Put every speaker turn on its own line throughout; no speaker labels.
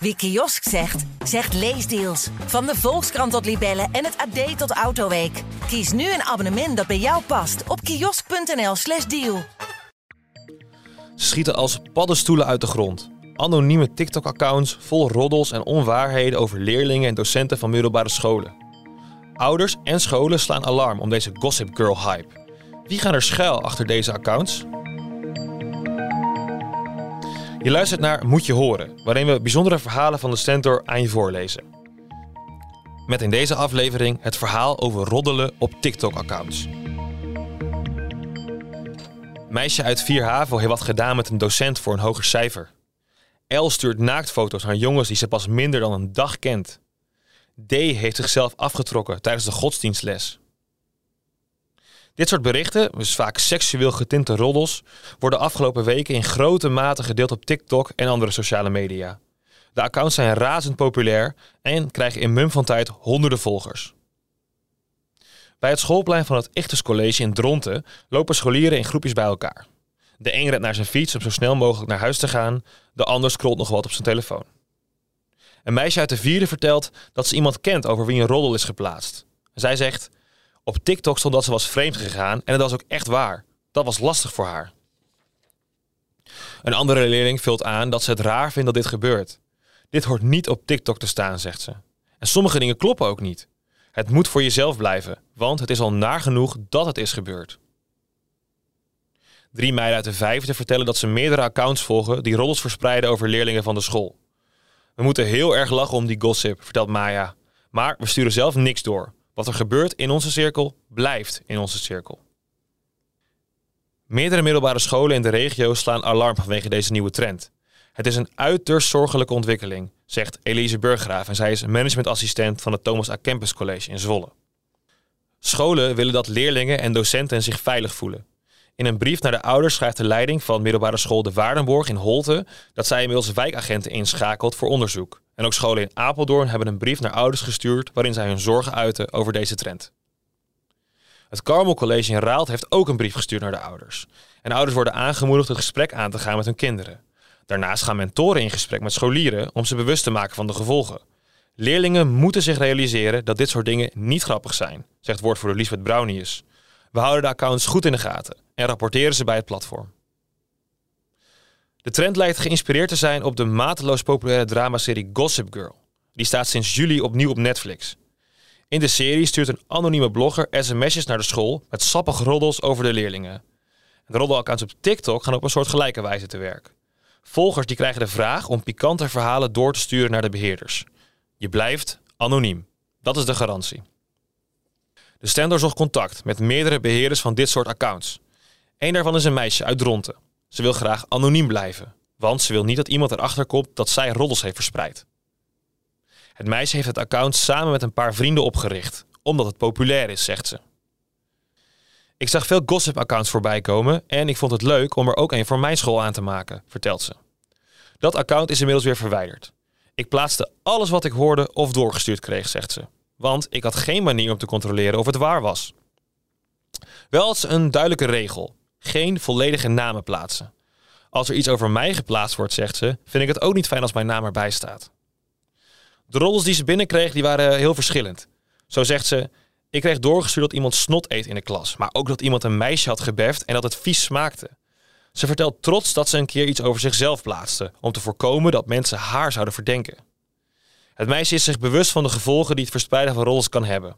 Wie kiosk zegt, zegt leesdeals. Van de Volkskrant tot Libellen en het AD tot Autoweek. Kies nu een abonnement dat bij jou past op kiosk.nl/slash deal.
Ze schieten als paddenstoelen uit de grond. Anonieme TikTok-accounts vol roddels en onwaarheden over leerlingen en docenten van middelbare scholen. Ouders en scholen slaan alarm om deze Gossip Girl hype. Wie gaan er schuil achter deze accounts? Je luistert naar Moet je horen, waarin we bijzondere verhalen van de Stentor aan je voorlezen. Met in deze aflevering het verhaal over roddelen op TikTok-accounts. Meisje uit 4 HAVO heeft wat gedaan met een docent voor een hoger cijfer. El stuurt naaktfoto's naar jongens die ze pas minder dan een dag kent. D heeft zichzelf afgetrokken tijdens de godsdienstles. Dit soort berichten, dus vaak seksueel getinte roddels, worden afgelopen weken in grote mate gedeeld op TikTok en andere sociale media. De accounts zijn razend populair en krijgen in mum van tijd honderden volgers. Bij het schoolplein van het Ichtes College in Dronten lopen scholieren in groepjes bij elkaar. De een rent naar zijn fiets om zo snel mogelijk naar huis te gaan, de ander scrolt nog wat op zijn telefoon. Een meisje uit de vierde vertelt dat ze iemand kent over wie een roddel is geplaatst. Zij zegt: Op TikTok stond dat ze was vreemd gegaan en het was ook echt waar. Dat was lastig voor haar. Een andere leerling vult aan dat ze het raar vindt dat dit gebeurt. Dit hoort niet op TikTok te staan, zegt ze. En sommige dingen kloppen ook niet. Het moet voor jezelf blijven, want het is al naar genoeg dat het is gebeurd. Drie meiden uit de vijfde vertellen dat ze meerdere accounts volgen die roddels verspreiden over leerlingen van de school. We moeten heel erg lachen om die gossip, vertelt Maya. Maar we sturen zelf niks door. Wat er gebeurt in onze cirkel, blijft in onze cirkel. Meerdere middelbare scholen in de regio slaan alarm vanwege deze nieuwe trend. Het is een uiterst zorgelijke ontwikkeling, zegt Elise Burggraaf en zij is managementassistent van het Thomas A. Campus College in Zwolle. Scholen willen dat leerlingen en docenten zich veilig voelen. In een brief naar de ouders schrijft de leiding van middelbare school De Waardenborg in Holte dat zij inmiddels wijkagenten inschakelt voor onderzoek. En ook scholen in Apeldoorn hebben een brief naar ouders gestuurd waarin zij hun zorgen uiten over deze trend. Het Carmel College in Raalt heeft ook een brief gestuurd naar de ouders. En ouders worden aangemoedigd het gesprek aan te gaan met hun kinderen. Daarnaast gaan mentoren in gesprek met scholieren om ze bewust te maken van de gevolgen. Leerlingen moeten zich realiseren dat dit soort dingen niet grappig zijn, zegt woordvoerder Lisbeth Brownius. We houden de accounts goed in de gaten en rapporteren ze bij het platform. De trend lijkt geïnspireerd te zijn op de mateloos populaire dramaserie Gossip Girl. Die staat sinds juli opnieuw op Netflix. In de serie stuurt een anonieme blogger sms'jes naar de school met sappige roddels over de leerlingen. De roddelaccounts op TikTok gaan op een soort gelijke wijze te werk. Volgers die krijgen de vraag om pikante verhalen door te sturen naar de beheerders. Je blijft anoniem. Dat is de garantie. De Stendor zocht contact met meerdere beheerders van dit soort accounts. Eén daarvan is een meisje uit Dronten. Ze wil graag anoniem blijven, want ze wil niet dat iemand erachter komt dat zij roddels heeft verspreid. Het meisje heeft het account samen met een paar vrienden opgericht, omdat het populair is, zegt ze. Ik zag veel gossip-accounts voorbij komen en ik vond het leuk om er ook een voor mijn school aan te maken, vertelt ze. Dat account is inmiddels weer verwijderd. Ik plaatste alles wat ik hoorde of doorgestuurd kreeg, zegt ze. Want ik had geen manier om te controleren of het waar was. Wel ze een duidelijke regel geen volledige namen plaatsen. Als er iets over mij geplaatst wordt, zegt ze, vind ik het ook niet fijn als mijn naam erbij staat. De roddels die ze binnenkreeg, die waren heel verschillend. Zo zegt ze, ik kreeg doorgestuurd dat iemand snot eet in de klas, maar ook dat iemand een meisje had gebeft en dat het vies smaakte. Ze vertelt trots dat ze een keer iets over zichzelf plaatste, om te voorkomen dat mensen haar zouden verdenken. Het meisje is zich bewust van de gevolgen die het verspreiden van roddels kan hebben.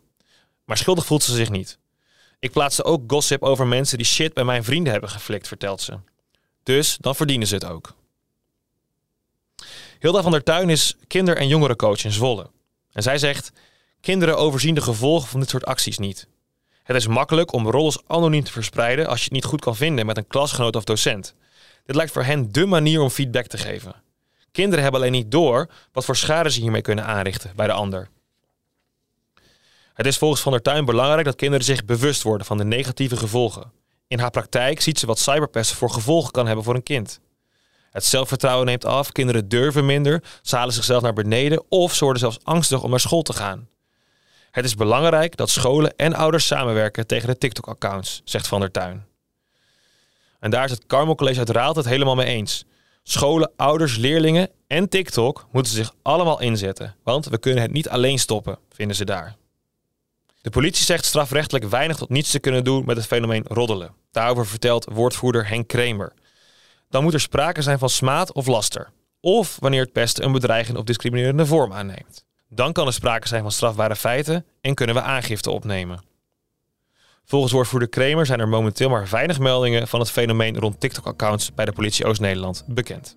Maar schuldig voelt ze zich niet. Ik plaatste ook gossip over mensen die shit bij mijn vrienden hebben geflikt, vertelt ze. Dus dan verdienen ze het ook. Hilda van der Tuin is kinder- en jongerencoach in Zwolle. En zij zegt: Kinderen overzien de gevolgen van dit soort acties niet. Het is makkelijk om rollers anoniem te verspreiden als je het niet goed kan vinden met een klasgenoot of docent. Dit lijkt voor hen dé manier om feedback te geven. Kinderen hebben alleen niet door wat voor schade ze hiermee kunnen aanrichten bij de ander. Het is volgens Van der Tuin belangrijk dat kinderen zich bewust worden van de negatieve gevolgen. In haar praktijk ziet ze wat cyberpesten voor gevolgen kan hebben voor een kind. Het zelfvertrouwen neemt af, kinderen durven minder, ze halen zichzelf naar beneden of ze worden zelfs angstig om naar school te gaan. Het is belangrijk dat scholen en ouders samenwerken tegen de TikTok-accounts, zegt Van der Tuin. En daar is het Carmel College uit Raalt het helemaal mee eens. Scholen, ouders, leerlingen en TikTok moeten zich allemaal inzetten, want we kunnen het niet alleen stoppen, vinden ze daar. De politie zegt strafrechtelijk weinig tot niets te kunnen doen met het fenomeen roddelen. Daarover vertelt woordvoerder Henk Kremer. Dan moet er sprake zijn van smaad of laster. Of wanneer het pesten een bedreigende of discriminerende vorm aanneemt. Dan kan er sprake zijn van strafbare feiten en kunnen we aangifte opnemen. Volgens woordvoerder Kremer zijn er momenteel maar weinig meldingen van het fenomeen rond TikTok-accounts bij de politie Oost-Nederland bekend.